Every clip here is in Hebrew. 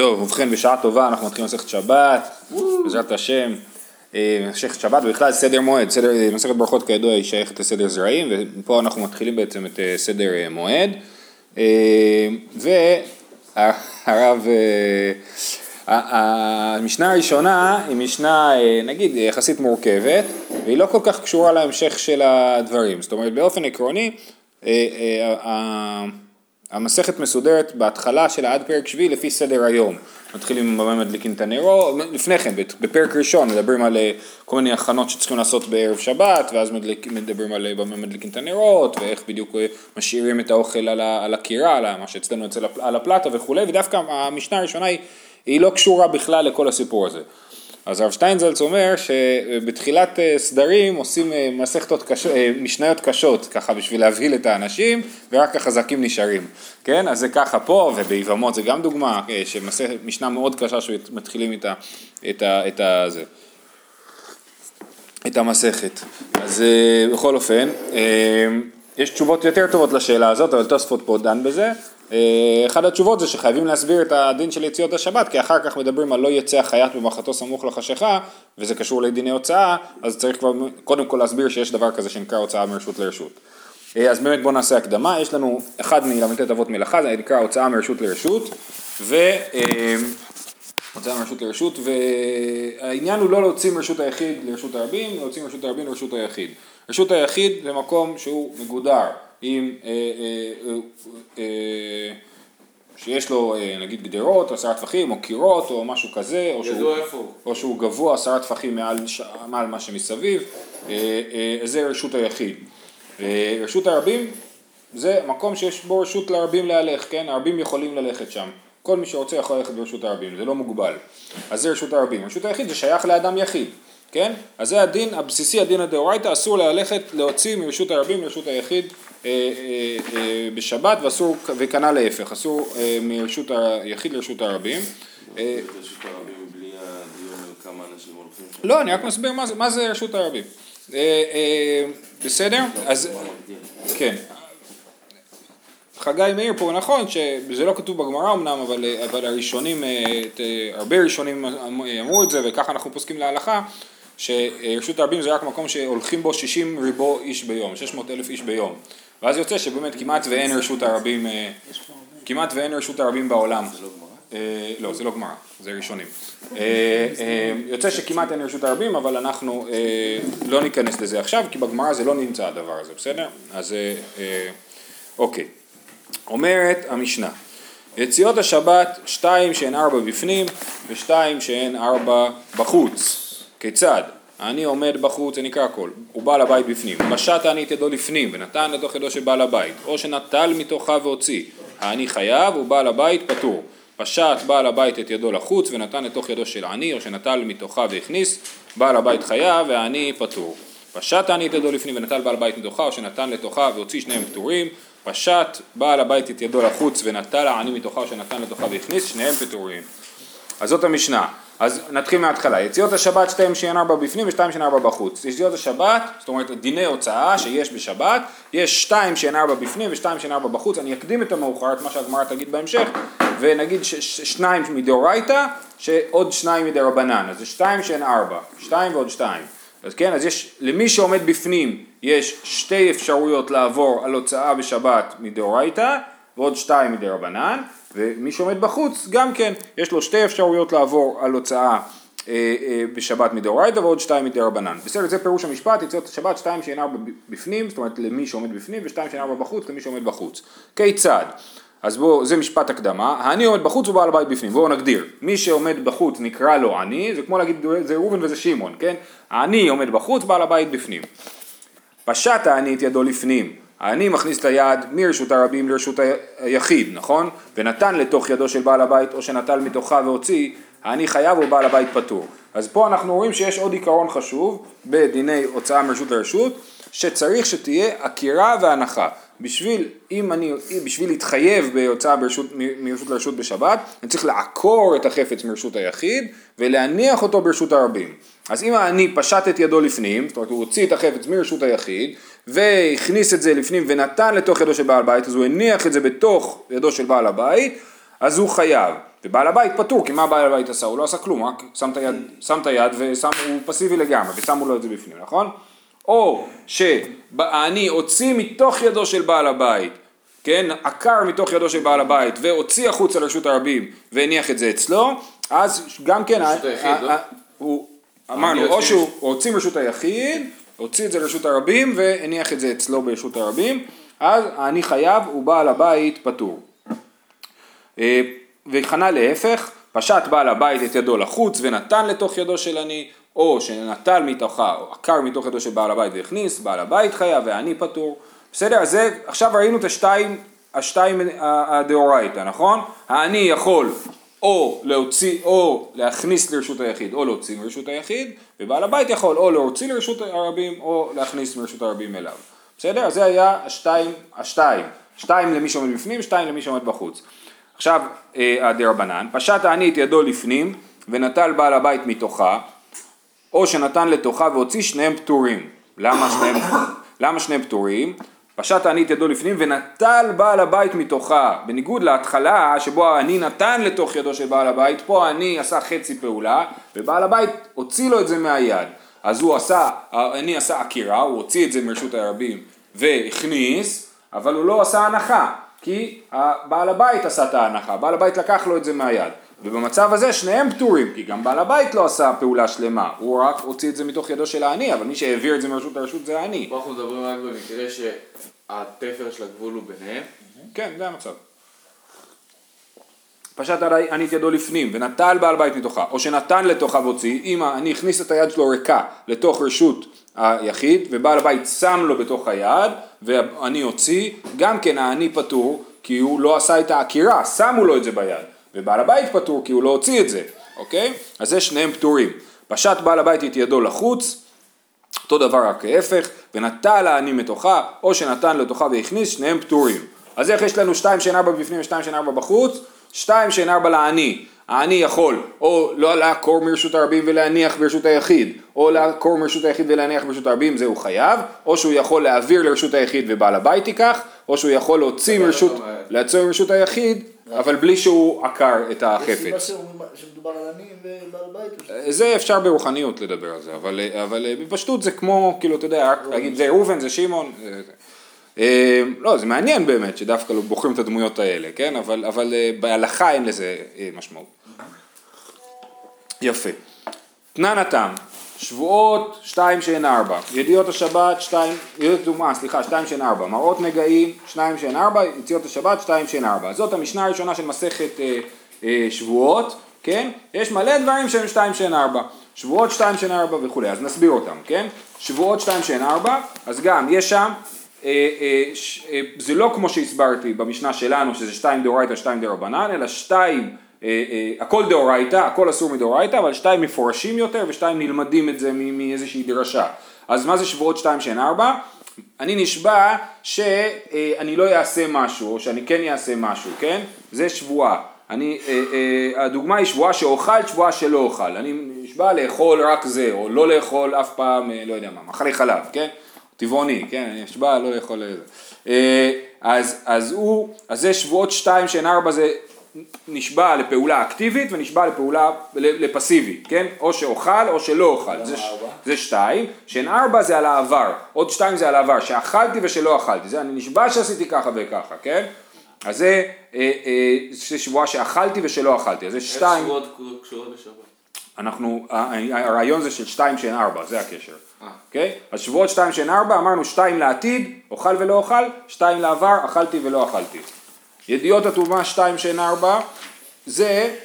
טוב, ובכן בשעה טובה אנחנו מתחילים מסכת שבת, בעזרת השם, אה, מסכת שבת ובכלל סדר מועד, סדר, מסכת ברכות כידוע היא שייכת לסדר זרעים ופה אנחנו מתחילים בעצם את אה, סדר אה, מועד. והרב, המשנה הראשונה היא משנה נגיד יחסית מורכבת והיא לא כל כך קשורה להמשך של הדברים, זאת אומרת באופן עקרוני המסכת מסודרת בהתחלה שלה עד פרק שביעי לפי סדר היום. מתחילים עם במה מדליקים את הנרו, לפני כן, בפרק ראשון מדברים על אה, כל מיני הכנות שצריכים לעשות בערב שבת, ואז מדליק, מדברים על אה, במה מדליקים את הנרות, ואיך בדיוק אה, משאירים את האוכל על הקירה, על מה שאצלנו אצל, על הפלטה וכולי, ודווקא המשנה הראשונה היא, היא לא קשורה בכלל לכל הסיפור הזה. אז הרב שטיינזלץ אומר שבתחילת אה, סדרים עושים אה, מסכתות קשות, אה, משניות קשות ככה בשביל להבהיל את האנשים ורק החזקים נשארים, כן? אז זה ככה פה וביבמות זה גם דוגמה שמשנה מאוד קשה שמתחילים איתה את, ה, את, ה, זה, את המסכת. אז בכל אופן, יש תשובות יותר טובות לשאלה הזאת, אבל תוספות פה דן בזה. אה, אחת התשובות זה שחייבים להסביר את הדין של יציאות השבת, כי אחר כך מדברים על לא יצא החייט במחתו סמוך לחשיכה, וזה קשור לדיני הוצאה, אז צריך כבר קודם כל להסביר שיש דבר כזה שנקרא הוצאה מרשות לרשות. אה, אז באמת בואו נעשה הקדמה, יש לנו אחד מל"ט אבות מלאכה, זה נקרא הוצאה מרשות לרשות, ו... אה, הוצאה מרשות לרשות, והעניין הוא לא להוציא מרשות היחיד לרשות הרבים, להוציא מרשות הרבים לרשות היחיד. רשות היחיד זה מקום שהוא מגודר. עם, אה, אה, אה, שיש לו נגיד גדרות, עשרה טפחים, או קירות, או משהו כזה, או שהוא, או שהוא גבוה עשרה טפחים מעל, מעל מה שמסביב, זה רשות היחיד. רשות הרבים זה מקום שיש בו רשות לרבים להלך, כן? הרבים יכולים ללכת שם. כל מי שרוצה יכול ללכת ברשות הרבים, זה לא מוגבל. אז זה רשות הרבים. רשות היחיד זה שייך לאדם יחיד, כן? אז זה הדין הבסיסי, הדין הדאורייתא, אסור ללכת, להוציא מרשות הרבים לרשות היחיד בשבת ואסור, וכנ"ל להפך, אסור מרשות היחיד לרשות הרבים. לא, אני רק מסביר מה זה רשות הרבים. בסדר? אז, כן. חגי מאיר פה נכון שזה לא כתוב בגמרא אמנם אבל, אבל הראשונים, הרבה ראשונים אמרו את זה וככה אנחנו פוסקים להלכה שרשות הרבים זה רק מקום שהולכים בו 60 ריבו איש ביום, 600 אלף איש ביום ואז יוצא שבאמת כמעט ואין רשות הרבים, אה, כמעט ואין רשות הרבים בעולם. לא? אה, לא, זה לא גמרא, זה ראשונים. אה, יוצא שכמעט אין רשות הרבים, אבל אנחנו לא ניכנס לזה עכשיו, כי בגמרא זה לא נמצא הדבר הזה, בסדר? אז אוקיי. אומרת המשנה, יציאות השבת, שתיים שהן ארבע בפנים ושתיים שהן ארבע בחוץ. כיצד? אני עומד בחוץ, זה נקרא הכל, הוא בעל הבית בפנים, פשט אני את ידו לפנים ונתן לתוך ידו של בעל הבית, או שנטל מתוכה והוציא, האני חייב ובעל הבית פטור, פשט בעל הבית את ידו לחוץ ונתן לתוך ידו של עני, או שנטל מתוכה והכניס, בעל הבית חייב והעני פטור. פשט אני את ידו לפנים ונטל בעל הבית מתוכה, או שנתן לתוכה והוציא שניהם פטורים, פשט בעל הבית את ידו לחוץ ונטל העני מתוכה, או שנתן לתוכה והכניס, שניהם פטורים. אז זאת המשנה. אז נתחיל מההתחלה, יציאות השבת שתיים שהן ארבע בפנים ושתיים שהן ארבע בחוץ. יציאות השבת, זאת אומרת דיני הוצאה שיש בשבת, יש שתיים שהן ארבע בפנים ושתיים שהן ארבע בחוץ, אני אקדים את המאוחר, את מה שהגמרא תגיד בהמשך, ונגיד שניים מדאורייתא, שעוד שניים מדרבנן, אז זה שתיים שהן ארבע, שתיים ועוד שתיים. אז כן, אז יש, למי שעומד בפנים יש שתי אפשרויות לעבור על הוצאה בשבת מדאורייתא, ועוד שתיים מדרבנן, ומי שעומד בחוץ גם כן, יש לו שתי אפשרויות לעבור על הוצאה אה, אה, בשבת מדאורייתא ועוד שתיים מדרבנן. בסדר, זה פירוש המשפט, יציאות השבת, שתיים שאין ארבע בפנים, זאת אומרת למי שעומד בפנים, ושתיים שאין ארבע בחוץ, למי שעומד בחוץ. כיצד? אז בואו, זה משפט הקדמה, האני עומד בחוץ ובעל הבית בפנים, בואו נגדיר, מי שעומד בחוץ נקרא לו עני, זה כמו להגיד זה ראובן וזה שמעון, כן? העני עומד בחוץ, בעל הבית בפנים. פשט העני את ידו לפנים, העני מכניס את היד מרשות הרבים לרשות היחיד, נכון? ונתן לתוך ידו של בעל הבית או שנטל מתוכה והוציא, העני חייב או בעל הבית פטור. אז פה אנחנו רואים שיש עוד עיקרון חשוב בדיני הוצאה מרשות לרשות, שצריך שתהיה עקירה והנחה. בשביל, אם אני, בשביל להתחייב בהוצאה ברשות, מרשות לרשות בשבת, אני צריך לעקור את החפץ מרשות היחיד ולהניח אותו ברשות הרבים. אז אם אני פשט את ידו לפנים, זאת אומרת הוא הוציא את החפץ מרשות היחיד והכניס את זה לפנים ונתן לתוך ידו של בעל בית, אז הוא הניח את זה בתוך ידו של בעל הבית, אז הוא חייב. ובעל הבית פטור, כי מה בעל הבית עשה? הוא לא עשה כלום, רק שם את היד, שם את היד והוא פסיבי לגמרי, ושמו לו את זה בפנים, נכון? או שהעני הוציא מתוך ידו של בעל הבית, כן, עקר מתוך ידו של בעל הבית והוציא החוצה לרשות הרבים והניח את זה אצלו, אז גם כן, רשות היחיד, לא? הוא, אמרנו, או שהוא הוציא מרשות היחיד, הוציא את זה לרשות הרבים והניח את זה אצלו ברשות הרבים, אז העני חייב ובעל הבית פטור. אה, וחנה להפך, פשט בעל הבית את ידו לחוץ ונתן לתוך ידו של עני, או שנטל מתוכה, או עקר מתוך ידו של בעל הבית והכניס, בעל הבית חייב והעני פטור. בסדר? אז זה, עכשיו ראינו את השתיים, השתיים הדאורייתא, נכון? העני יכול או להוציא, או להכניס לרשות היחיד, או להוציא מרשות היחיד, ובעל הבית יכול או להוציא לרשות הרבים, או להכניס מרשות הרבים אליו. בסדר? זה היה השתיים, השתיים. שתיים למי שעומד בפנים, שתיים למי שעומד בחוץ. עכשיו אה, הדרבנן, פשט העני את ידו לפנים ונטל בעל הבית מתוכה, או שנתן לתוכה והוציא שניהם פטורים. למה שניהם, למה שניהם פטורים? פשט העני את ידו לפנים ונטל בעל הבית מתוכה, בניגוד להתחלה שבו העני נתן לתוך ידו של בעל הבית, פה העני עשה חצי פעולה ובעל הבית הוציא לו את זה מהיד. אז הוא עשה, העני עשה עקירה, הוא הוציא את זה מרשות הרבים והכניס, אבל הוא לא עשה הנחה. כי בעל הבית עשה את ההנחה, בעל הבית לקח לו את זה מהיד. ובמצב הזה שניהם פטורים, כי גם בעל הבית לא עשה פעולה שלמה, הוא רק הוציא את זה מתוך ידו של העני, אבל מי שהעביר את זה מרשות לרשות זה העני. פה אנחנו מדברים רק במקרה שהתפר של הגבול הוא ביניהם. כן, זה המצב. פשט עני את ידו לפנים ונטל בעל בית מתוכה, או שנתן לתוכה והוציא, אם אני הכניס את היד שלו ריקה לתוך רשות היחיד, ובעל הבית שם לו בתוך היד, ואני הוציא, גם כן העני פטור, כי הוא לא עשה את העקירה, שמו לו את זה ביד, ובעל הבית פטור כי הוא לא הוציא את זה, אוקיי? אז זה שניהם פטורים. פשט בעל הבית את ידו לחוץ, אותו דבר רק ההפך, ונטל העני מתוכה, או שנתן לתוכה והכניס, שניהם פטורים. אז איך יש לנו שתיים שאין ארבע בפנים ושתיים שאין ארבע בחוץ? שתיים שאין ארבע לעני. העני יכול או לא לעקור מרשות הרבים ולהניח ברשות היחיד, או לעקור מרשות היחיד ולהניח ברשות הרבים, זה הוא חייב, או שהוא יכול להעביר לרשות היחיד ובעל הבית ייקח, או שהוא יכול להוציא מרשות, לעצור מרשות היחיד, אבל בלי שהוא עקר את החפץ. שמדובר על עני ובעל בית? זה אפשר ברוחניות לדבר על זה, אבל, אבל בפשטות זה כמו, כאילו, אתה יודע, להגיד זה ראובן, זה שמעון. אה, לא, זה מעניין באמת שדווקא לא בוחרים את הדמויות האלה, כן? אבל, אבל אה, בהלכה אין לזה אה, משמעות. יפה. תנן התם, שבועות שתיים שאין ארבע, ידיעות השבת שתיים, ידיעות טומאה, סליחה, שתיים שאין ארבע, מראות נגעים, שניים שאין ארבע, יציאות השבת שתיים שאין ארבע. זאת המשנה הראשונה של מסכת אה, אה, שבועות, כן? יש מלא דברים שהם שתיים שאין ארבע. שבועות שתיים שאין ארבע וכולי, אז נסביר אותם, כן? שבועות שתיים שאין ארבע, אז גם יש שם אה, אה, אה, זה לא כמו שהסברתי במשנה שלנו שזה שתיים דאורייתא שתיים דרבנן אלא שתיים הכל דאורייתא הכל אסור מדאורייתא אבל שתיים מפורשים יותר ושתיים נלמדים את זה מאיזושהי דרשה אז מה זה שבועות שתיים שאין ארבע? אני נשבע שאני לא אעשה משהו או שאני כן אעשה משהו כן? זה שבועה אני, הדוגמה היא שבועה שאוכל, שבועה שלא אוכל. אני נשבע לאכול רק זה, או לא לאכול אף פעם, לא יודע מה, מאכלי חלב, כן? טבעוני, כן, אני נשבע לא לאכול איזה. אה, אז, אז הוא, אז זה שבועות שתיים שאין ארבע זה נשבע לפעולה אקטיבית ונשבע לפעולה, לפסיבית, כן? או שאוכל או שלא אוכל. זה, זה שתיים, שאין ארבע זה על העבר, עוד שתיים זה על העבר, שאכלתי ושלא אכלתי, זה אני נשבע שעשיתי ככה וככה, כן? אז זה, אה, אה, זה שבועה שאכלתי ושלא אכלתי, אז זה שתיים. איך שבועות קשורות לשבת? אנחנו, הרעיון זה של שתיים שאין ארבע, זה הקשר. אוקיי? Okay? אז שבועות שתיים שאין ארבע, אמרנו שתיים לעתיד, אוכל ולא אוכל, שתיים לעבר, אכלתי ולא אכלתי. ידיעות הטומאה שתיים שאין ארבע, זה,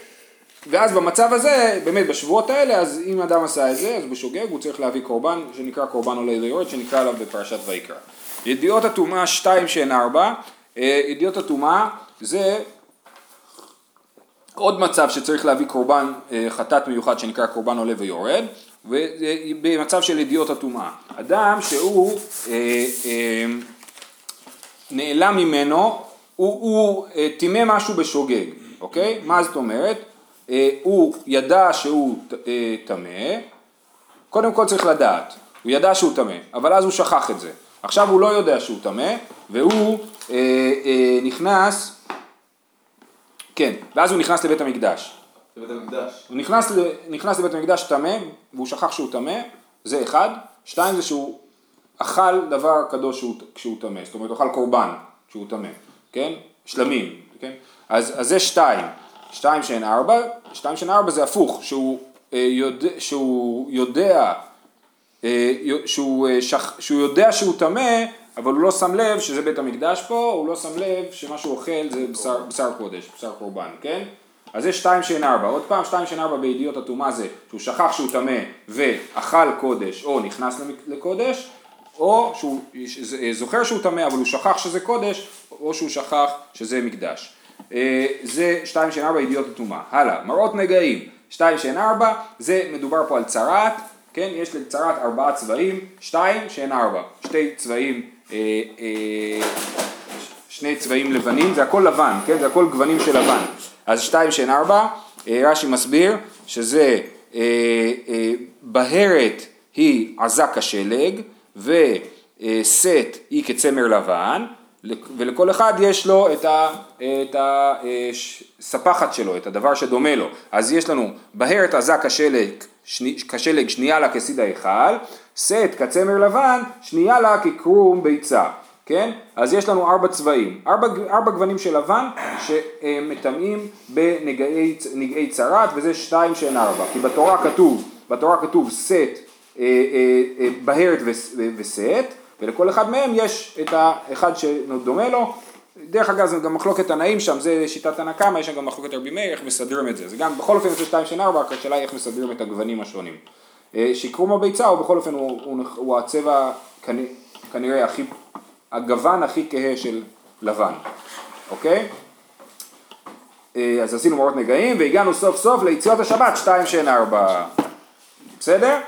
ואז במצב הזה, באמת בשבועות האלה, אז אם אדם עשה את זה, אז בשוגג הוא צריך להביא קורבן, שנקרא קורבן עולה ליורד, שנקרא עליו בפרשת ויקרא. ידיעות הטומאה שתיים שאין ארבע, אה, ידיעות הטומאה זה עוד מצב שצריך להביא קורבן אה, חטאת מיוחד שנקרא קורבן עולה ויורד, ובמצב של ידיעות הטומאה. אדם שהוא אה, אה, נעלם ממנו, הוא, אה, טימא משהו בשוגג, אוקיי? מה זאת אומרת? אה, הוא ידע שהוא אה, טמא, קודם כל צריך לדעת, הוא ידע שהוא טמא, אבל אז הוא שכח את זה. עכשיו הוא לא יודע שהוא טמא, והוא אה, אה, נכנס כן, ואז הוא נכנס לבית המקדש. לבית המקדש. הוא נכנס, נכנס לבית המקדש טמא, והוא שכח שהוא טמא, זה אחד. שתיים זה שהוא אכל דבר קדוש שהוא- כשהוא טמא, זאת אומרת הוא אכל קורבן כשהוא טמא, כן? שלמים, כן? אז, אז זה שתיים. שתיים שאין ארבע, שתיים שאין ארבע זה הפוך, שהוא, אה, יודע, שהוא יודע אה, שהוא, אה, שכ, שהוא יודע שהוא טמא, אבל הוא לא שם לב שזה בית המקדש פה, הוא לא שם לב שמה שהוא אוכל זה בשר, בשר קודש, בשר קורבן, כן? אז זה שתיים שאין ארבע. עוד פעם, שתיים שאין ארבע בידיעות הטומאה זה שהוא שכח שהוא טמא ואכל קודש או נכנס לקודש, או שהוא אה, זוכר שהוא טמא אבל הוא שכח שזה קודש, או שהוא שכח שזה מקדש. אה, זה שתיים שאין ארבע ידיעות הטומאה. הלאה, מראות נגעים, שתיים שאין ארבע, זה מדובר פה על צרעת, כן, יש לצרת ארבעה צבעים, שתיים שאין ארבע, שתי צבעים, אה, שני צבעים לבנים, זה הכל לבן, כן, זה הכל גוונים של לבן, אז שתיים שאין ארבע, אה, רש"י מסביר שזה בהרת היא עזה כשלג וסט היא כצמר לבן ולכל אחד יש לו את הספחת שלו, את הדבר שדומה לו. אז יש לנו בהרת עזה כשלג, שני, כשלג שנייה לה כסיד ההיכל, סט כצמר לבן, שנייה לה כקרום ביצה. כן? אז יש לנו ארבע צבעים, ארבע, ארבע גוונים של לבן שמטמאים בנגעי צרת וזה שתיים שאין ארבע, כי בתורה כתוב, בתורה כתוב סט, אה, אה, אה, בהרת וס- וסט, ולכל אחד מהם יש את האחד שדומה לו, דרך אגב זה גם מחלוקת תנאים שם, זה שיטת הנקמה, יש שם גם מחלוקת רבי מאיר, איך מסדרים את זה, זה גם בכל אופן זה שתיים שאין ארבע, השאלה היא איך מסדרים את הגוונים השונים. אה, שקרום הביצה הוא בכל אופן הוא, הוא, הוא הצבע כנ- כנראה הכי, הגוון הכי כהה של לבן, אוקיי? אה, אז עשינו מורות נגעים והגענו סוף סוף ליציאות השבת שתיים שאין ארבע, בסדר?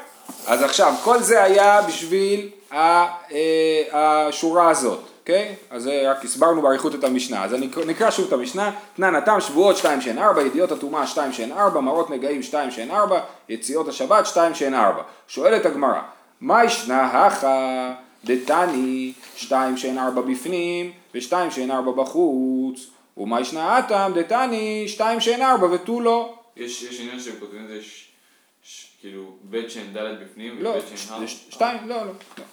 אז עכשיו כל זה היה בשביל אה, השורה הזאת, אוקיי? אז רק הסברנו באריכות את המשנה, אז אני נקרא שוב את המשנה, תנן התם שבועות שתיים שאין ארבע, ידיעות הטומאה שתיים שאין ארבע, מראות נגעים שתיים שאין ארבע, יציאות השבת שתיים שאין ארבע. שואלת הגמרא, מה ישנה הכה דתני שתיים שאין ארבע בפנים ושתיים שאין ארבע בחוץ, ומה ישנה התם דתני שתיים שאין ארבע ותו לא. יש יש עניין שהם כותבים את זה כאילו בית שאין ד' בפנים לא, ובית ש- שאין ה'. ש- שתיים, לא, לא. לא.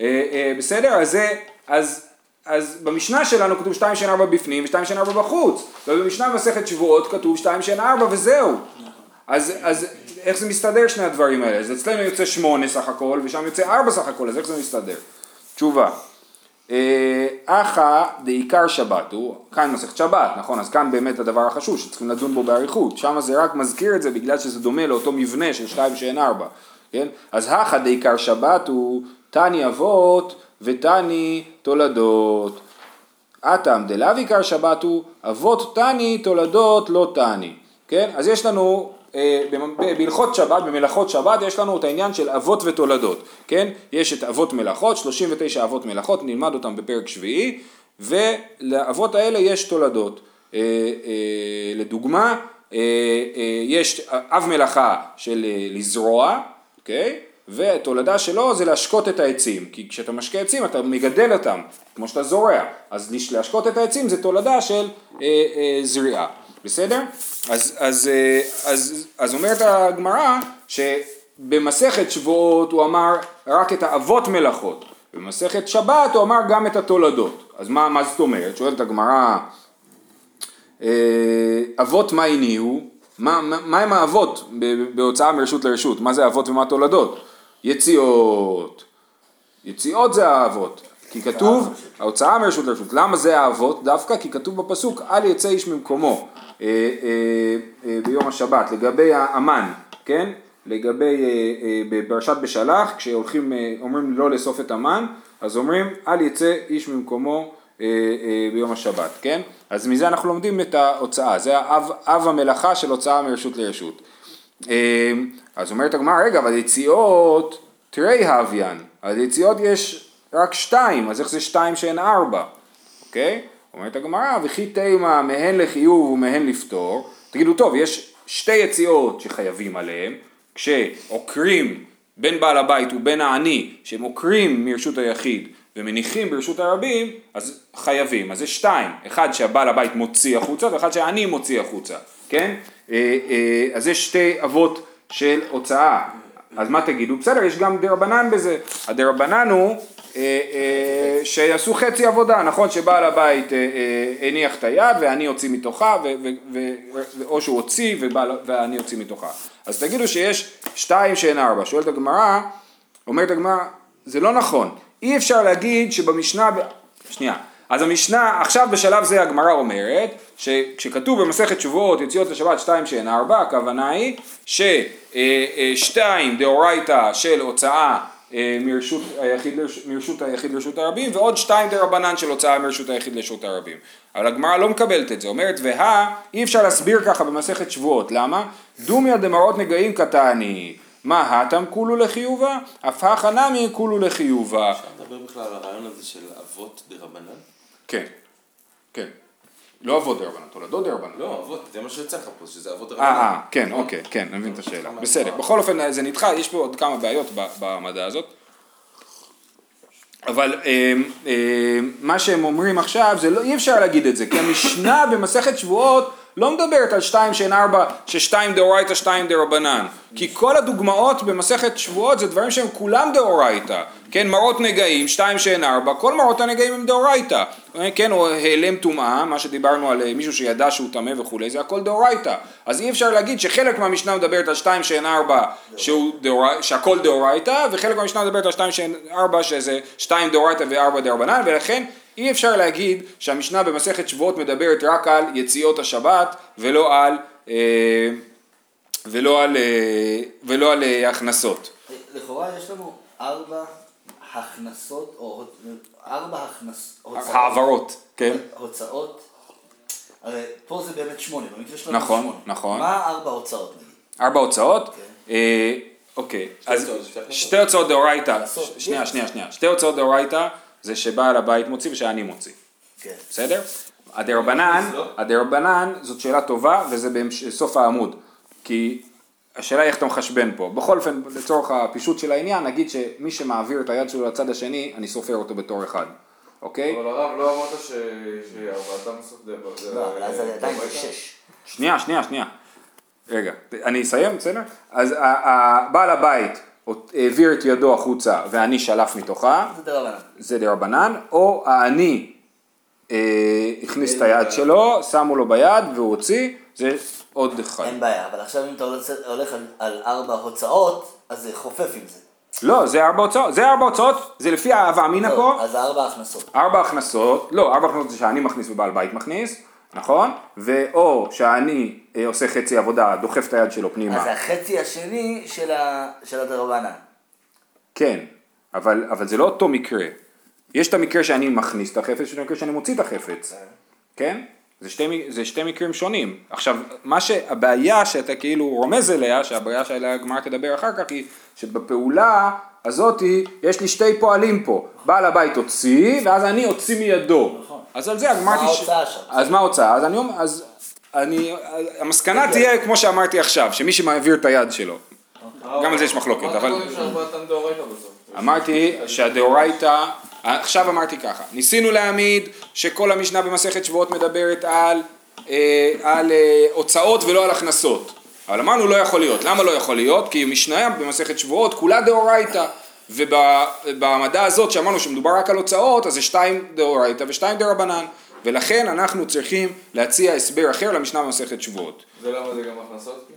אה, אה, בסדר, אז אז, אז במשנה שלנו כתוב שתיים שאין ארבע בפנים ושתיים שאין ארבע בחוץ, ובמשנה במסכת שבועות כתוב שתיים שאין ארבע וזהו. אז, אז איך זה מסתדר שני הדברים האלה? אז אצלנו יוצא שמונה סך הכל ושם יוצא ארבע סך הכל, אז איך זה מסתדר? תשובה. אה, אחא דעיקר שבת הוא, כאן מסכת שבת, נכון? אז כאן באמת הדבר החשוב שצריכים לדון בו באריכות, שם זה רק מזכיר את זה בגלל שזה דומה לאותו מבנה של שתיים שאין ארבע, כן? אז הכא דעיקר שבת הוא תני אבות ותני תולדות. אטם דלאו עיקר שבת הוא אבות תני תולדות לא תני, כן? אז יש לנו בהלכות שבת, במלאכות שבת יש לנו את העניין של אבות ותולדות, כן? יש את אבות מלאכות, 39 אבות מלאכות, נלמד אותם בפרק שביעי, ולאבות האלה יש תולדות. אה, אה, לדוגמה, אה, אה, יש אב מלאכה של אה, לזרוע, אוקיי? והתולדה שלו זה להשקות את העצים, כי כשאתה משקה עצים אתה מגדל אותם, כמו שאתה זורע, אז להשקות את העצים זה תולדה של אה, אה, זריעה, בסדר? אז, אז, אה, אז, אז אומרת הגמרא שבמסכת שבועות הוא אמר רק את האבות מלאכות, במסכת שבת הוא אמר גם את התולדות, אז מה, מה זאת אומרת? שואלת הגמרא אה, אבות מה הניעו? מה, מה, מה הם האבות בהוצאה מרשות לרשות? מה זה אבות ומה תולדות? יציאות. יציאות זה האבות. כי כתוב, ההוצאה מרשות לרשות. למה זה האבות? דווקא כי כתוב בפסוק, אל יצא איש ממקומו ביום השבת. לגבי האמן, כן? לגבי, אה, אה, בפרשת בשלח, כשהולכים, אה, אומרים לא לאסוף את המן, אז אומרים, אל יצא איש ממקומו אה, אה, ביום השבת, כן? אז מזה אנחנו לומדים את ההוצאה, זה האב, אב המלאכה של הוצאה מרשות לרשות. אה, אז אומרת הגמרא, רגע, אבל יציאות, תראי הוויין, אז יציאות יש רק שתיים, אז איך זה שתיים שאין ארבע, אוקיי? אומרת הגמרא, וכי תימה מהן לחיוב ומהן לפטור, תגידו, טוב, יש שתי יציאות שחייבים עליהן, כשעוקרים בין בעל הבית ובין העני, שהם עוקרים מרשות היחיד ומניחים ברשות הרבים, אז חייבים. אז יש שתיים, אחד שהבעל הבית מוציא החוצה ואחד שאני מוציא החוצה, כן? אה, אה, אז יש שתי אבות של הוצאה. אז מה תגידו? בסדר, יש גם דרבנן בזה. הדרבנן הוא שיעשו חצי עבודה, נכון? שבעל הבית אה, אה, הניח את היד ואני אוציא מתוכה, או שהוא הוציא ואני אוציא מתוכה. אז תגידו שיש שתיים שאין ארבע. שואלת הגמרא, אומרת הגמרא, זה לא נכון. אי אפשר להגיד שבמשנה, שנייה, אז המשנה, עכשיו בשלב זה הגמרא אומרת, שכשכתוב במסכת שבועות יציאות לשבת שתיים שאין ארבע, הכוונה היא ששתיים דאורייתא של הוצאה אה, מרשות היחיד, מרשות היחיד לרשות הרבים ועוד שתיים דרבנן של הוצאה מרשות היחיד לרשות הרבים. אבל הגמרא לא מקבלת את זה, אומרת והא אי אפשר להסביר ככה במסכת שבועות, למה? דומיה דמרות נגעים קטני, מה הטם כולו לחיובה? אף הכא נמי כולו לחיובה. אפשר לדבר בכלל על הרעיון הזה של אבות דרבנן? כן, כן. לא אבות דרבנן, תולדות דרבנן. לא, אבות, זה מה שיוצא לך פה, שזה אבות אה, דרבנן. אה, כן, אוקיי, כן, אני מבין את השאלה. בסדר, בכל אופן זה נדחה, יש פה עוד כמה בעיות במדע הזאת. אבל אה, אה, מה שהם אומרים עכשיו, זה לא, אי אפשר להגיד את זה, כי המשנה במסכת שבועות לא מדברת על שתיים שאין ארבע, ששתיים דאורייתא, שתיים דרבנן. כי כל הדוגמאות במסכת שבועות זה דברים שהם כולם דאורייתא. כן, מראות נגעים, שתיים שאין ארבע, כל מראות הנגעים הם דאורייתא. כן, או העלם טומאה, מה שדיברנו על אה, מישהו שידע שהוא טמא וכולי, זה הכל דאורייתא. אז אי אפשר להגיד שחלק מהמשנה מדברת על שתיים שאין ארבע, שהכל דאורייתא, וחלק מהמשנה מדברת על שתיים שאין ארבע, שזה שתיים דאורייתא וארבע דרבנן, ולכן אי אפשר להגיד שהמשנה במסכת שבועות מדברת רק על יציאות השבת ולא על, אה, ולא על, אה, ולא על אה, הכנסות. לכאורה יש לנו ארבע הכנסות, או ארבע הכנס... הוצאות. העברות, כן? הוצאות. הרי פה זה באמת שמונה, במקרה שלנו נכון, זה שמונה. נכון. מה ארבע הוצאות נגיד? ארבע הוצאות? כן. אה, אוקיי, אז הוצאות, שתי הוצאות דאורייתא, שנייה, שנייה, שנייה, שתי הוצאות דאורייתא זה שבעל הבית מוציא ושאני מוציא, כן. בסדר? הדרבנן, לא? הדרבנן זאת שאלה טובה וזה בסוף העמוד, כי השאלה היא איך אתה מחשבן פה, בכל אופן לצורך הפישוט של העניין נגיד שמי שמעביר את היד שלו לצד השני אני סופר אותו בתור אחד, אוקיי? אבל הרב, לא אמרת ש- שארבעתם עושות דבר. לא, אבל אז עדיין זה שש. שנייה, שנייה, שנייה. רגע, אני אסיים, בסדר? אז בעל הבית העביר את ידו החוצה ואני שלף מתוכה, זה דרבנן. זה דרבנן, או האני אה, הכניס את היד שלו, שמו לו ביד והוא הוציא, זה עוד אחד. אין בעיה, אבל עכשיו אם אתה הולך- על- על ארבע הוצאות, אז זה חופף עם זה. לא, זה ארבע הוצאות, זה ארבע הוצאות, זה לפי ההווה אמינא טוב, פה, אז ארבע הכנסות. ארבע הכנסות, לא, ארבע הכנסות זה שאני מכניס ובעל בית מכניס, נכון? ואו שאני אה, עושה חצי עבודה, דוחף את היד שלו פנימה. אז החצי השני של ה- של הדרבנן. כן, אבל, אבל זה לא אותו מקרה. יש את המקרה שאני מכניס את החפץ, יש את המקרה שאני מוציא את החפץ, כן? זה שתי, זה שתי מקרים שונים. עכשיו, מה שהבעיה שאתה כאילו רומז אליה, שהבעיה שעליה הגמרא תדבר אחר כך, היא שבפעולה הזאתי יש לי שתי פועלים פה. בעל הבית הוציא, ואז אני אוציא מידו. נכון. אז על זה הגמרא... מה ההוצאה שם? אז מה ההוצאה? אז אני אומר, אז אני, המסקנה תהיה כמו שאמרתי עכשיו, שמי שמעביר את היד שלו. גם על זה יש מחלוקת, אבל... אמרתי שהדאורייתא, עכשיו אמרתי ככה, ניסינו להעמיד שכל המשנה במסכת שבועות מדברת על, אה, על אה, הוצאות ולא על הכנסות. אבל אמרנו לא יכול להיות. למה לא יכול להיות? כי משנה במסכת שבועות כולה דאורייתא. ובמדע הזאת שאמרנו שמדובר רק על הוצאות, אז זה שתיים דאורייתא ושתיים דרבנן. ולכן אנחנו צריכים להציע הסבר אחר למשנה במסכת שבועות. זה למה זה גם הכנסות?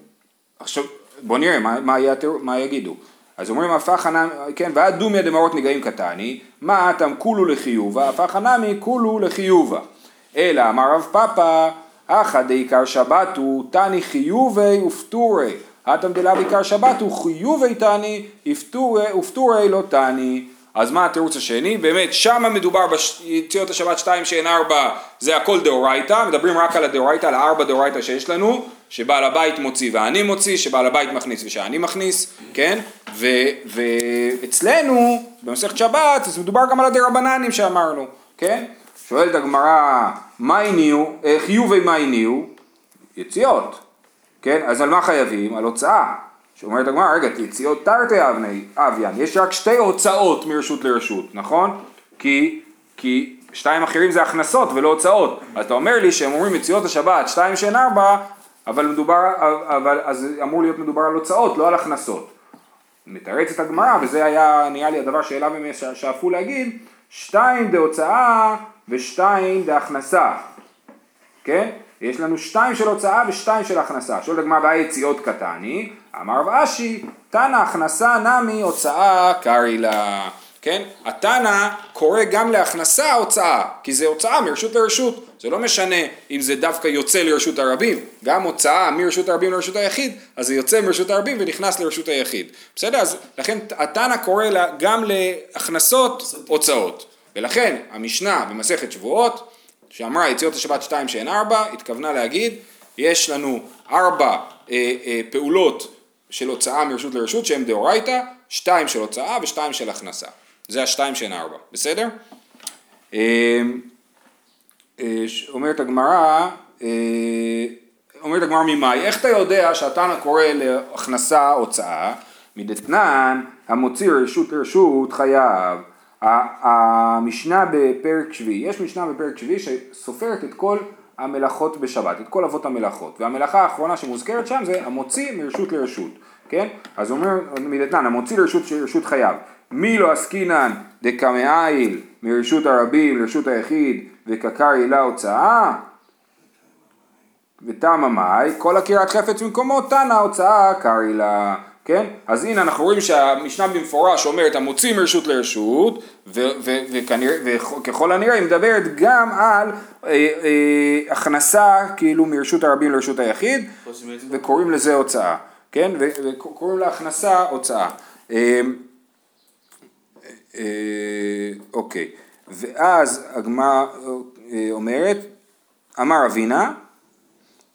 עכשיו, בוא נראה מה, מה, יהיה, מה יגידו. אז אומרים הפך הנמי, כן, ועד דומיה דמרות נגעים קטני, מה אתם כולו לחיובה, הפך הנמי כולו לחיובה. אלא אמר רב פאפא, אחא דעיקר שבתו, תני חיובי ופטורי. אטם דלה בעיקר שבתו, חיובי תני, יפטורי ופטורי לא תני. אז מה התירוץ השני? באמת, שמה מדובר ביציאות השבת שתיים שאין ארבע, זה הכל דאורייתא, מדברים רק על הדאורייתא, על הארבע דאורייתא שיש לנו, שבעל הבית מוציא ואני מוציא, שבעל הבית מכניס ושאני מכניס, כן? ואצלנו, במסכת שבת, אז מדובר גם על הדרבננים שאמרנו, כן? שואלת הגמרא, מה הניעו, אה, חיובי מה הניעו? יציאות, כן? אז על מה חייבים? על הוצאה. שאומרת הגמרא, רגע, יציאות תרתי אבני, אביאן, יש רק שתי הוצאות מרשות לרשות, נכון? כי, כי שתיים אחרים זה הכנסות ולא הוצאות. אז אתה אומר לי שהם אומרים יציאות השבת, שתיים שאין ארבע, אבל מדובר, אבל, אז אמור להיות מדובר על הוצאות, לא על הכנסות. מתרצת הגמרא, וזה היה נראה לי הדבר שאליו הם שאפו להגיד, שתיים דהוצאה ושתיים דהכנסה, כן? יש לנו שתיים של הוצאה ושתיים של הכנסה. שואלת הגמרא, והיה יציאות קטני, אמר רב אשי, תנא הכנסה נמי הוצאה קרעי לה. כן? התנא קורא גם להכנסה הוצאה, כי זה הוצאה מרשות לרשות, זה לא משנה אם זה דווקא יוצא לרשות הרבים, גם הוצאה מרשות הרבים לרשות היחיד, אז זה יוצא מרשות הרבים ונכנס לרשות היחיד, בסדר? אז לכן התנא קורא גם להכנסות הוצאות, ולכן המשנה במסכת שבועות, שאמרה יציאות השבת שתיים שאין ארבע, התכוונה להגיד, יש לנו ארבע אה, אה, פעולות של הוצאה מרשות לרשות שהן דאורייתא, שתיים של הוצאה ושתיים של הכנסה. זה השתיים שאין ארבע, בסדר? אה, אה, אומרת הגמרא, אה, אומרת הגמרא ממאי, איך אתה יודע שהתנא קורא להכנסה הוצאה? מדתנן המוציא רשות לרשות חייב. המשנה בפרק שביעי, יש משנה בפרק שביעי שסופרת את כל המלאכות בשבת, את כל אבות המלאכות, והמלאכה האחרונה שמוזכרת שם זה המוציא מרשות לרשות, כן? אז אומר מדתנן, המוציא לרשות רשות חייב, מי לא עסקינן דקמאיל מרשות הרבים לרשות היחיד וקקר הילה הוצאה? ותמה כל עקירת חפץ במקומו תנא הוצאה קרעי לה כן? אז הנה אנחנו רואים שהמשנה במפורש אומרת המוציא מרשות לרשות וככל הנראה היא מדברת גם על אה, אה, הכנסה כאילו מרשות הרבים לרשות היחיד וקוראים לזה הוצאה, כן? וקוראים לה הכנסה הוצאה. אה, אה, אוקיי, ואז הגמרא אה, אומרת, אמר אבינה,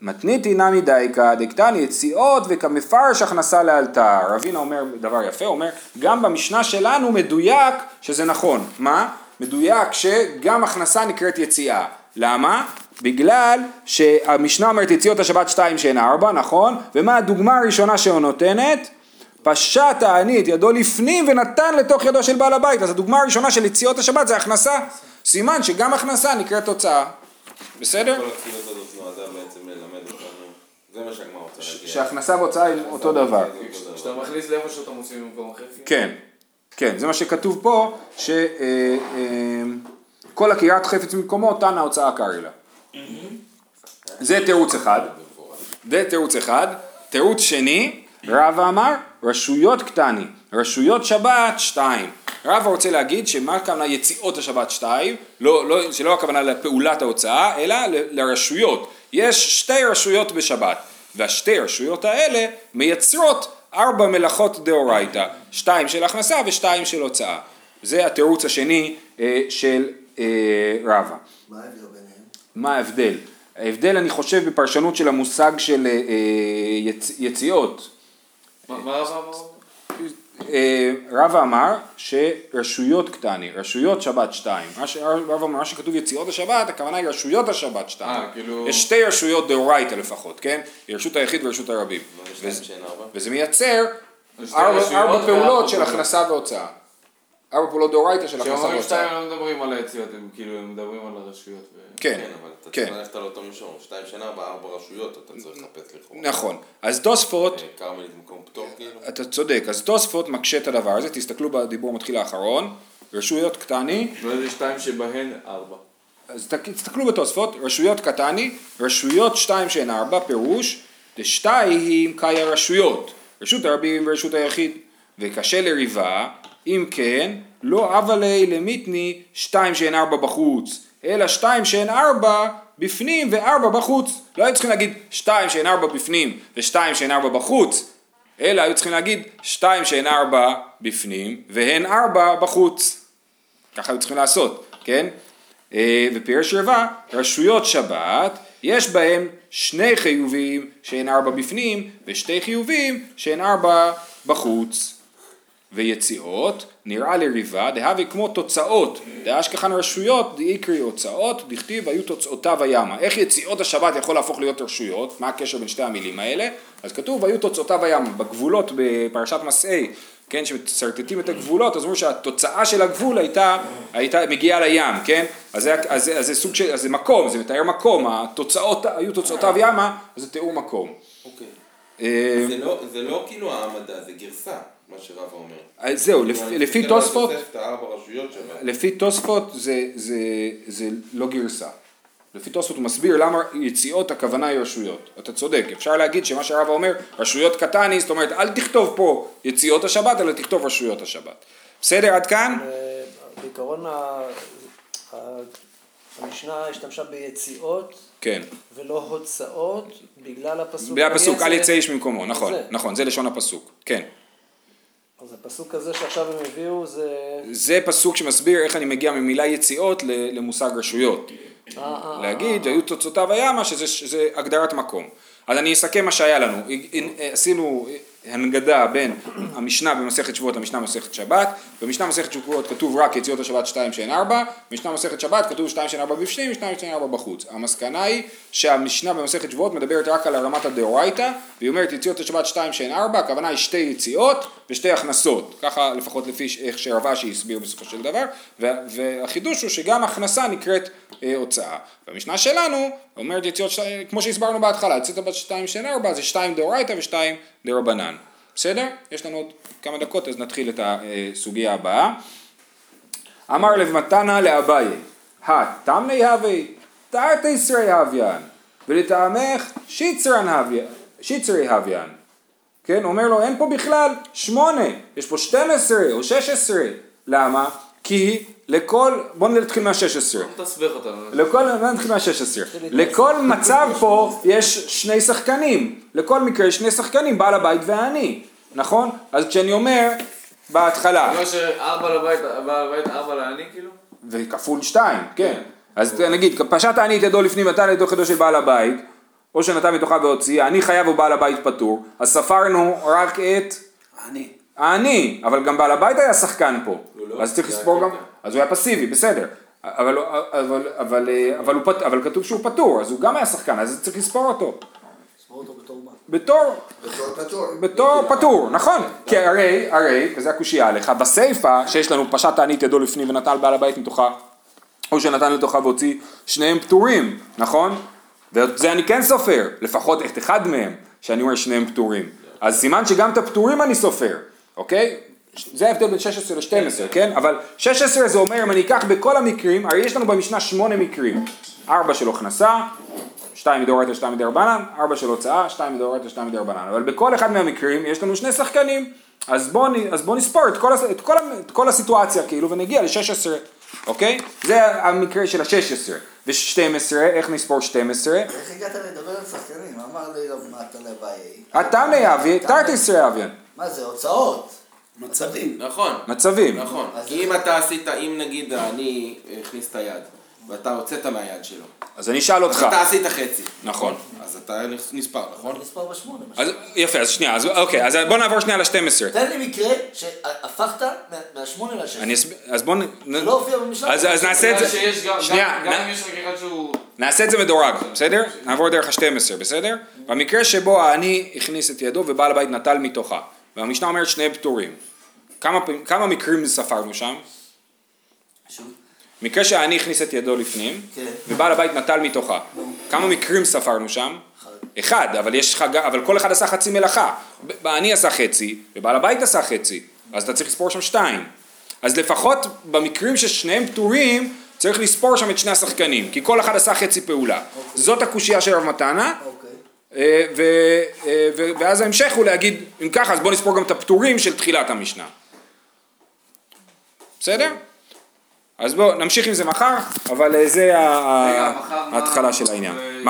מתניתי נמי דייקה דקתני יציאות וכמפרש הכנסה לאלתר. רבינה אומר דבר יפה, אומר גם במשנה שלנו מדויק שזה נכון. מה? מדויק שגם הכנסה נקראת יציאה. למה? בגלל שהמשנה אומרת יציאות השבת שתיים שאין ארבע, נכון? ומה הדוגמה הראשונה שהוא נותנת? פשט העני את ידו לפנים ונתן לתוך ידו של בעל הבית. אז הדוגמה הראשונה של יציאות השבת זה הכנסה. סימן שגם הכנסה נקראת תוצאה. בסדר? כל הכפילות הזאת נועדה בעצם ללמד אותנו, זה מה שהגמרא רוצה להגיד. שהכנסה והוצאה הם אותו דבר. כשאתה מכניס לאיפה שאתה מוציא במקום אחר. כן, כן, זה מה שכתוב פה, שכל עקירת חפץ ממקומו תנא הוצאה קרעי לה. זה תירוץ אחד, זה תירוץ אחד. תירוץ שני, רבא אמר, רשויות קטני, רשויות שבת שתיים. רבא רוצה להגיד שמה הכוונה יציאות השבת שתיים, לא, לא, שלא הכוונה לפעולת ההוצאה, אלא לרשויות. יש שתי רשויות בשבת, והשתי רשויות האלה מייצרות ארבע מלאכות דאורייתא, שתיים של הכנסה ושתיים של הוצאה. זה התירוץ השני אה, של אה, רבא. מה ההבדל ביניהם? מה ההבדל? ההבדל אני חושב בפרשנות של המושג של אה, יצ... יציאות. מה מה רבא אמר? אה, רבא אמר שרשויות קטני, רשויות שבת שתיים. מה ש- רבא אמר, מה שכתוב יציאות השבת, הכוונה היא רשויות השבת שתיים. אה, כאילו- יש שתי רשויות דאורייתא לפחות, כן? רשות היחיד ורשות הרבים. וזה מייצר שתי ארבע פעולות של. הכנסה והוצאה. ארבע פעולות דאורייתא של הכנסה כשאומרים שתיים לא מדברים על היציאות, הם כאילו הם מדברים על הרשויות. ו- כן, כן, אבל אתה כן, צריך ללכת על אותו מישור, שתיים שאין ארבע, רשויות, אתה צריך לחפש לכאורה. נכון. אז תוספות אה, כרמלית במקום פטור כאילו? אתה צודק, אז תוספות מקשה את הדבר הזה, תסתכלו בדיבור המתחיל האחרון, רשויות קטני, ואיזה שתיים שבהן ארבע. אז תסתכלו בתוספות, רשויות קטני, רשויות שתיים שהן ארבע, פירוש, דשתאי היא קאי הרשויות, רשות הרבים ורשות היחיד, וקשה לריבה, אם כן, לא אבה לי למיתני שתיים שהן ארבע בחוץ, אלא שתיים שהן ארבע בפנים וארבע בחוץ. לא היו צריכים להגיד שתיים שהן ארבע בפנים ושתיים שהן ארבע בחוץ, אלא היו צריכים להגיד שתיים שהן ארבע בפנים והן ארבע בחוץ. ככה היו צריכים לעשות, כן? אה, ופירש רבה, רשויות שבת, יש בהם שני חיובים שהן ארבע בפנים, ושתי חיובים שהן ארבע בחוץ. ויציאות, נראה לריבה, דהבי כמו תוצאות, דאשכחן רשויות, דאיקרי הוצאות, דכתיב היו תוצאותיו הימה. איך יציאות השבת יכול להפוך להיות רשויות? מה הקשר בין שתי המילים האלה? אז כתוב היו תוצאותיו הימה, בגבולות בפרשת מסעי, כן, שמשרטטים את הגבולות, אז אומרים שהתוצאה של הגבול הייתה, הייתה מגיעה לים, כן? אז זה, אז, אז זה סוג של, אז זה מקום, זה מתאר מקום, התוצאות, היו תוצאותיו ימה, אז זה תיאור מקום. אוקיי. אה, לא- זה לא כאילו העמדה, זה גרסה, מה שרבא אומר. אז זהו, לפי, תוספות. לפי תוספות זה, זה, זה לא גרסה. לפי תוספות הוא מסביר למה יציאות הכוונה היא רשויות. אתה צודק, אפשר להגיד שמה שהרבא אומר, רשויות קטני, זאת אומרת אל תכתוב פה יציאות השבת, אלא תכתוב רשויות השבת. בסדר עד כאן? אה, בעיקרון המשנה השתמשה ביציאות כן. ולא הוצאות בגלל הפסוק. בגלל הפסוק אל יצא איש ממקומו, נכון, זה. נכון, זה לשון הפסוק, כן. אז הפסוק הזה שעכשיו הם הביאו זה... זה פסוק שמסביר איך אני מגיע ממילה יציאות למושג רשויות. אה, אה, להגיד, היו תוצאותיו הימה, שזה, שזה הגדרת מקום. אז אני אסכם מה שהיה לנו. עשינו הנגדה בין המשנה במסכת שבועות למשנה במסכת שבת. במשנה במסכת שבועות כתוב רק יציאות השבת שתיים שאין ארבע, במשנה במסכת שבת כתוב שתיים שאין ארבע בפנים ושתיים שאין ארבע בחוץ. המסקנה היא שהמשנה במסכת שבועות מדברת רק על הרמת הדאורייתא, והיא אומרת יציאות השבת שתיים שאין ארבע, הכוונה היא שתי יציאות ושתי הכנסות. ככה לפחות לפי איך שרב אשי הסביר בסופו של דבר, וה- והחידוש הוא שגם הכנסה נקראת אה, הוצאה. במשנה שלנו אומרת יציאות, שתי- כמו שהסברנו בהתחלה, יציאות הבת שתיים שאין ארבע זה שתיים דאורייתא ושתיים דרבנן. בסדר? יש לנו עוד כמה דקות אז נתחיל את הסוגיה הבאה. אמר לב מתנה לאביי, התמני הווי, תרתי ישרי הוויין, ולטעמך שיצרי הוויין. כן, אומר לו אין פה בכלל שמונה, יש פה 12 או 16. למה? כי לכל, בוא נתחיל מה-16. תסבך אותנו. לכל, בוא נתחיל מה-16. לכל מצב פה יש שני שחקנים. לכל מקרה יש שני שחקנים, בעל הבית והעני. נכון? אז כשאני אומר בהתחלה, כמו שארבע לבית, בעל הבית, ארבע לעני כאילו? וכפול שתיים, כן. אז נגיד, פשט העני את ידו לפנים ונתן את ידו חדו של בעל הבית, או שנתן מתוכה והוציא, העני חייב ובעל הבית פטור, אז ספרנו רק את אני. העני, אבל גם בעל הבית היה שחקן פה, הוא לא, אז צריך לספור גם. אז הוא היה פסיבי, בסדר, אבל, אבל, אבל, אבל, הוא פט, אבל כתוב שהוא פטור, אז הוא גם היה שחקן, אז צריך לספור אותו, בתור פטור. בתור פטור, נכון, כי הרי, הרי, וזה הקושייה עליך, בסיפא שיש לנו פשט העני את ידו לפנים ונטל בעל הבית מתוכה, או שנתן לתוכה והוציא, שניהם פטורים, נכון? ואת זה אני כן סופר, לפחות את אחד מהם, שאני אומר שניהם פטורים. אז סימן שגם את הפטורים אני סופר, אוקיי? זה ההבדל בין 16 ל-12, כן? אבל 16 זה אומר אם אני אקח בכל המקרים, הרי יש לנו במשנה שמונה מקרים. ארבע של הכנסה, שתיים מדאורייתא, שתיים מדרבנן, ארבע של הוצאה, שתיים מדאורייתא, שתיים מדרבנן. אבל בכל אחד מהמקרים יש לנו שני שחקנים. אז בואו בוא נספור את כל, את, כל, את כל הסיטואציה כאילו ונגיע ל-16, אוקיי? זה המקרה של ה-16. ו-12, איך נספור 12? איך הגעת לדבר על שחקנים? אמר לי לא, מה אתה לבעיה? התמי אבי, תרתי ישרי אביין. מה זה, הוצאות? מצבים. נכון, מצבים. נכון. כי אם אתה עשית, אם נגיד אני הכניס את היד, ואתה הוצאת מהיד שלו, אז אני אשאל אז אותך. אתה עשית חצי. נכון. אז אתה נספר, נכון? נספר בשמונה. אז יפה, אז שנייה, אז אוקיי, אז בוא נעבור שנייה ל-12. תן לי מקרה שהפכת מהשמונה לשש. אני אסביר, אז בוא נ... זה לא הופיע במשנה. אז, נעשה את זה, שנייה, גם, אם יש רק אחד שהוא... נעשה את זה מדורג, בסדר? נעבור דרך ה-12, בסדר? במקרה שבו העני הכניס את ידו ובעל הבית נטל מתוכה, והמשנה אומרת שניהם פטורים. כמה, מקרים ספרנו שם? מקרה שהעני הכניס את ידו לפנים, כן. ובעל הבית נטל מתוכה. כמה מקרים ספרנו שם? אחד, אבל יש לך, גם- אבל כל אחד עשה חצי מלאכה. העני עשה חצי, ובעל הבית עשה חצי, אז אתה צריך לספור שם שתיים. אז לפחות במקרים ששניהם פטורים, צריך לספור שם את שני השחקנים, כי כל אחד עשה חצי פעולה. זאת הקושייה של רב מתנה, אוקיי. אה, אה, ואז ההמשך הוא להגיד, אם ככה, אז בוא נספור גם את הפטורים של תחילת המשנה. בסדר? אז בואו נמשיך עם זה מחר, אבל אה, זה מחר ההתחלה של העניין. אה,